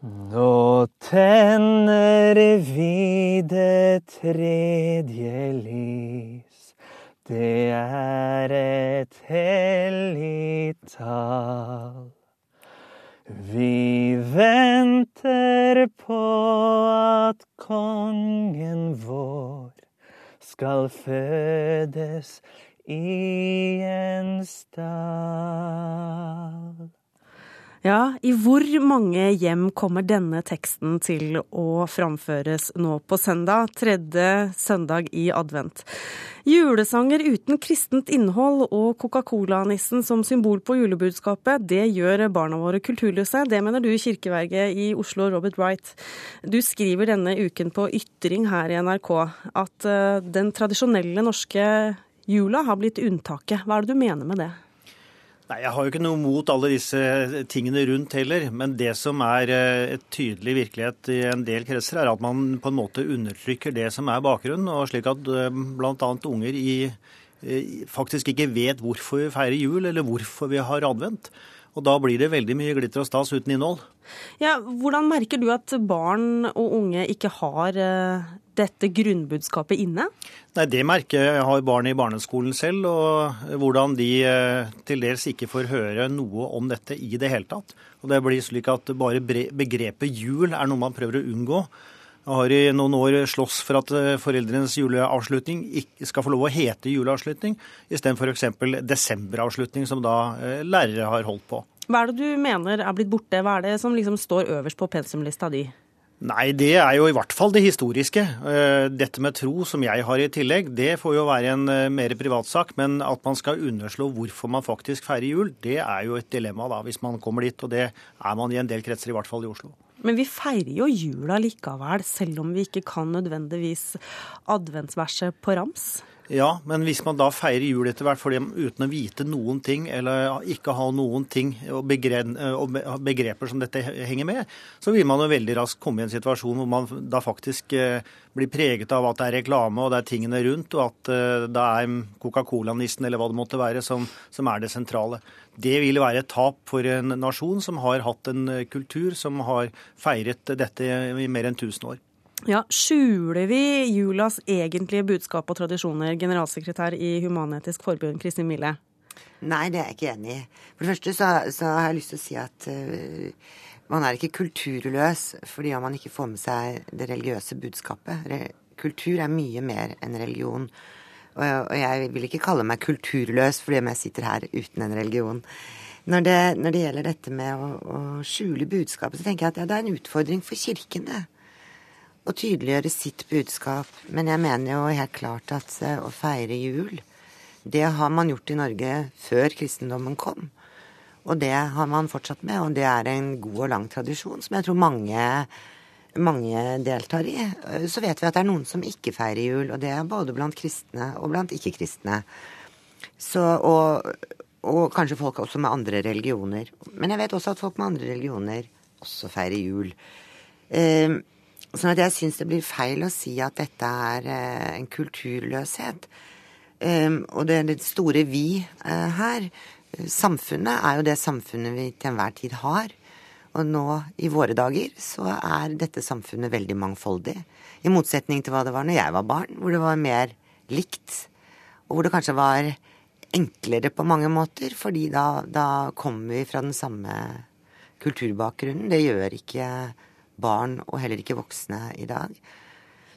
Nå tenner vi det tredje lys. Det er et hellig tall. Vi venter på at kongen vår skal fødes i en stall. Ja, i hvor mange hjem kommer denne teksten til å framføres nå på søndag, tredje søndag i advent? Julesanger uten kristent innhold og Coca-Cola-nissen som symbol på julebudskapet, det gjør barna våre kulturløse. Det mener du, kirkeverget i Oslo, Robert Wright. Du skriver denne uken på Ytring her i NRK at eh, den tradisjonelle norske jula har blitt unntaket. Hva er det du mener med det? Nei, Jeg har jo ikke noe mot alle disse tingene rundt heller. Men det som er eh, et tydelig virkelighet i en del kretser, er at man på en måte undertrykker det som er bakgrunnen. og Slik at eh, bl.a. unger i, faktisk ikke vet hvorfor vi feirer jul, eller hvorfor vi har advent. Og da blir det veldig mye glitter og stas uten innhold. Ja, Hvordan merker du at barn og unge ikke har eh, dette grunnbudskapet inne? Nei, Det merker jeg har barn i barneskolen selv, og hvordan de eh, til dels ikke får høre noe om dette i det hele tatt. Og Det blir slik at bare begrepet jul er noe man prøver å unngå. Jeg har i noen år slåss for at eh, foreldrenes juleavslutning skal få lov å hete juleavslutning, istedenfor f.eks. desemberavslutning, som da lærere har holdt på. Hva er det du mener er blitt borte? Hva er det som liksom står øverst på pensumlista di? Nei, det er jo i hvert fall det historiske. Eh, dette med tro, som jeg har i tillegg, det får jo være en eh, mer privatsak. Men at man skal underslå hvorfor man faktisk feirer jul, det er jo et dilemma da, hvis man kommer dit. Og det er man i en del kretser, i hvert fall i Oslo. Men vi feirer jo jula likevel, selv om vi ikke kan nødvendigvis adventsverset på rams? Ja, men hvis man da feirer jul etter hvert uten å vite noen ting, eller ikke ha noen ting og, begreper som dette henger med, så vil man jo veldig raskt komme i en situasjon hvor man da faktisk eh, blir preget av at det er reklame og det er tingene rundt, og at eh, det er Coca-Cola-nissen eller hva det måtte være som, som er det sentrale. Det vil være et tap for en nasjon som har hatt en kultur som har feiret dette i mer enn 1000 år. Ja, Skjuler vi julas egentlige budskap og tradisjoner, generalsekretær i Human-Etisk Forbund, Kristin Mille? Nei, det er jeg ikke enig i. For det første så, så har jeg lyst til å si at uh, man er ikke kulturløs fordi om man ikke får med seg det religiøse budskapet. Re kultur er mye mer enn religion. Og, og, jeg vil ikke kalle meg kulturløs fordi om jeg sitter her uten en religion. Når det, når det gjelder dette med å, å skjule budskapet, så tenker jeg at ja, det er en utfordring for kirken, det å tydeliggjøre sitt budskap. Men jeg mener jo helt klart at eh, å feire jul, det har man gjort i Norge før kristendommen kom. Og det har man fortsatt med, og det er en god og lang tradisjon som jeg tror mange, mange deltar i. Så vet vi at det er noen som ikke feirer jul, og det er både blant kristne og blant ikke-kristne. Og, og, kanskje folk også med andre religioner. Men jeg vet også at folk med andre religioner også feirer jul. Eh, Sånn at jeg syns det blir feil å si at dette er eh, en kulturløshet. Um, og det, det store vi uh, her, samfunnet, er jo det samfunnet vi til enhver tid har. Og nå i våre dager så er dette samfunnet veldig mangfoldig. I motsetning til hva det var når jeg var barn, hvor det var mer likt. Og hvor det kanskje var enklere på mange måter, fordi da, da kommer vi fra den samme kulturbakgrunnen. Det gjør ikke barn og heller ikke voksne i dag.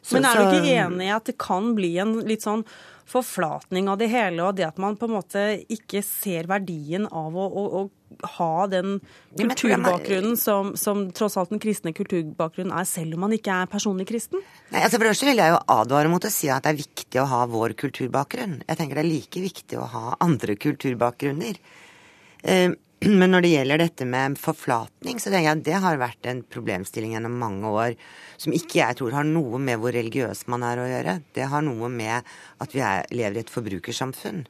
Så, Men er du ikke enig i at det kan bli en litt sånn forflatning av det hele, og det at man på en måte ikke ser verdien av å, å, å ha den kulturbakgrunnen som, som, tross alt den kristne kulturbakgrunnen er, selv om man ikke er personlig kristen? Nei, altså For det første vil jeg jo advare mot å si at det er viktig å ha vår kulturbakgrunn. Jeg tenker det er like viktig å ha andre kulturbakgrunner. Uh, Men når det gjelder dette med forflatning, så tenker jeg at det har vært en problemstilling gjennom mange år som ikke jeg tror har noe med hvor religiøs man er å gjøre. Det har noe med at vi er, lever i et forbrukersamfunn.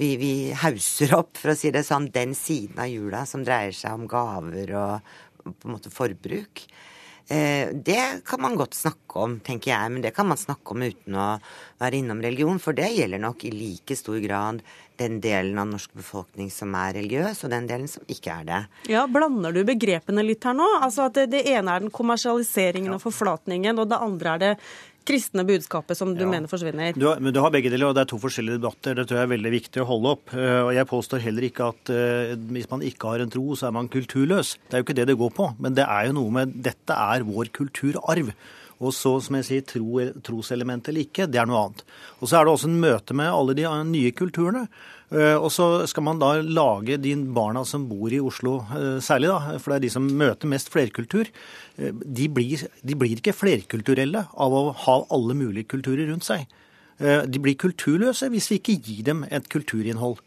Vi, vi hauser opp, for å si det sånn, den siden av jula som dreier seg om gaver og, på en måte forbruk. Eh, det kan man godt snakke om, tenker jeg, men det kan man snakke om uten å være innom religion, for det gjelder nok i like stor grad den delen av norsk befolkning som er religiøs, og den delen som ikke er det. Ja, Blander du begrepene litt her nå? Altså at Det, det ene er den kommersialiseringen og forflatningen, og det andre er det kristne budskapet som du ja. mener forsvinner? Du har, men du har begge deler, og det er to forskjellige debatter. Det tror jeg er veldig viktig å holde opp. Eh, og Jeg påstår heller ikke at uh, hvis man ikke har en tro, så er man kulturløs. Det er jo ikke det det går på. Men det er jo noe med dette er vår kulturarv. Og så, som jeg sier, tro, troselement eller ikke, det er noe annet. Og så er det også en møte med alle de nye kulturene. Eh, og så skal man da lage de barna som bor i Oslo eh, særlig, da, for det er de som møter mest flerkultur. Eh, de blir, de blir ikke flerkulturelle av å ha alle mulige kulturer rundt seg. De blir kulturløse hvis vi ikke gir dem et kulturinnhold.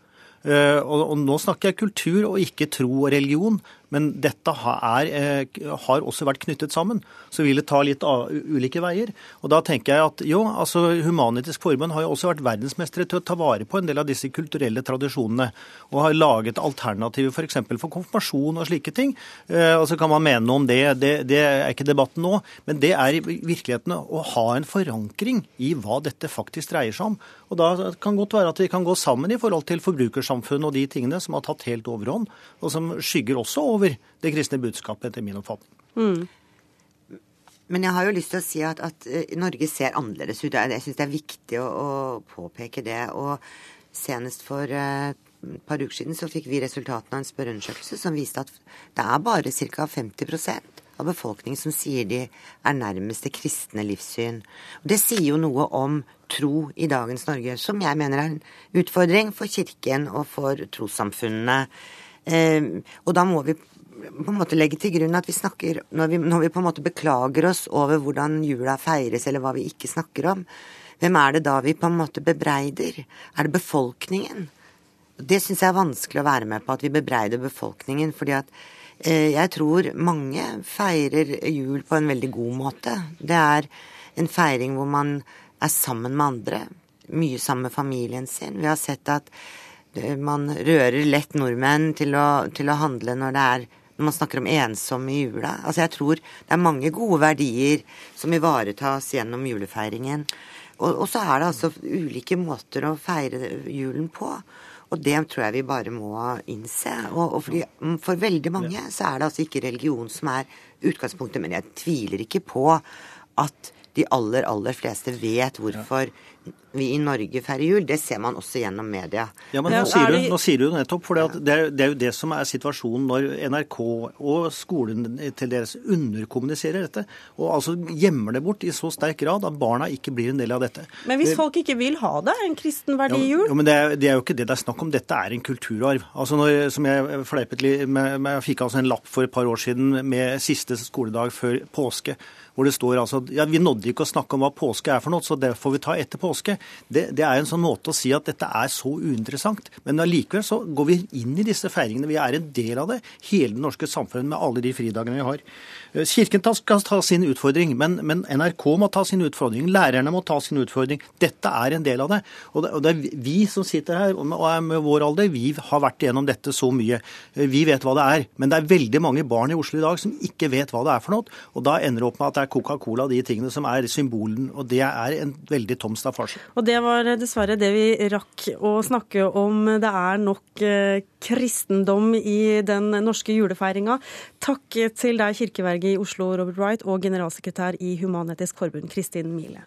Og, nå snakker jeg kultur og ikke tro og religion, men dette er, eh, har også vært knyttet sammen. Så vil det ta litt ulike veier. Og da tenker jeg at jo, altså Human-Etisk Forbund har jo også vært verdensmestere til å ta vare på en del av disse kulturelle tradisjonene. Og har laget alternativer f.eks. For, for konfirmasjon og slike ting. Eh, og så kan man mene noe om det, det, det er ikke debatten nå. Men det er i virkeligheten å ha en forankring i hva dette faktisk dreier seg om. Og da kan godt være at vi kan gå sammen i forhold til forbrukersamfunnet og de tingene som har tatt helt overhånd, og som skygger også over det kristne budskapet, etter min oppfatning. Mm. Men jeg har jo lyst til å si at, at eh, Norge ser annerledes ut. Jeg syns det er viktig å, å, påpeke det. Og senest for uh, et par uker siden så fikk vi resultatene av en spørreundersøkelse som viste at det er bare ca. 50% av befolkningen som sier de er nærmest det kristne livssyn. Og det sier jo noe om tro i dagens Norge, som jeg mener er en utfordring for Kirken og for trossamfunnene. Ehm, og da må vi på en måte legge til grunn at vi snakker når vi, når vi, på en måte beklager oss over hvordan jula feires, eller hva vi ikke snakker om, hvem er det da vi på en måte bebreider? Er det befolkningen? Det syns jeg er vanskelig å være med på, at vi bebreider befolkningen. fordi at eh, jeg tror mange feirer jul på en veldig god måte. Det er en feiring hvor man er sammen med andre. Mye sammen med familien sin. Vi har sett at man rører lett nordmenn til å, til å handle når det er når man snakker om ensomme i jula. Altså jeg tror det er mange gode verdier som ivaretas gjennom julefeiringen. Og, og, så er det altså ulike måter å feire julen på. Og det tror jeg vi bare må innse. Og, og fordi, for veldig mange så er det altså ikke religion som er utgangspunktet. Men jeg tviler ikke på at de aller, aller fleste vet hvorfor vi i Norge feirer jul. Det ser man også gjennom media. Ja, men Nå sier du, nå sier du nettopp, for det, det er jo det som er situasjonen når NRK og skolen til deres underkommuniserer dette. Og altså gjemmer det bort i så sterk grad at barna ikke blir en del av dette. Men hvis folk ikke vil ha det, en kristen verdi i jul? Ja, men det er, det er, jo ikke det det er snakk om. Dette er en kulturarv. Altså når, som jeg fleipet litt med, med, Jeg fikk altså en lapp for et par år siden med siste skoledag før påske hvor det står altså ja, vi nådde ikke å snakke om hva påske er for noe, så det får vi ta etter påske det, det, er en sånn måte å si at dette er så uinteressant. Men allikevel så går vi inn i disse feiringene. Vi er en del av det, hele det norske samfunnet med alle de fridagene vi har. Eh, Kirken skal ta sin utfordring, men, men, NRK må ta sin utfordring. Lærerne må ta sin utfordring. Dette er en del av det. Og det, og det er vi som sitter her og er med vår alder, vi har vært igjennom dette så mye. Eh, vi vet hva det er. Men det er veldig mange barn i Oslo i dag som ikke vet hva det er for noe. Og da ender det opp med at det er Coca-Cola, de tingene som er symbolen. Og det er en veldig tom staffasje. Og det var dessverre det vi rakk å snakke om. Det er nok eh, kristendom i den norske julefeiringa. Takk til deg, kirkeverget i Oslo, Robert Wright, og generalsekretær i Human-Etisk Forbund, Kristin Mile.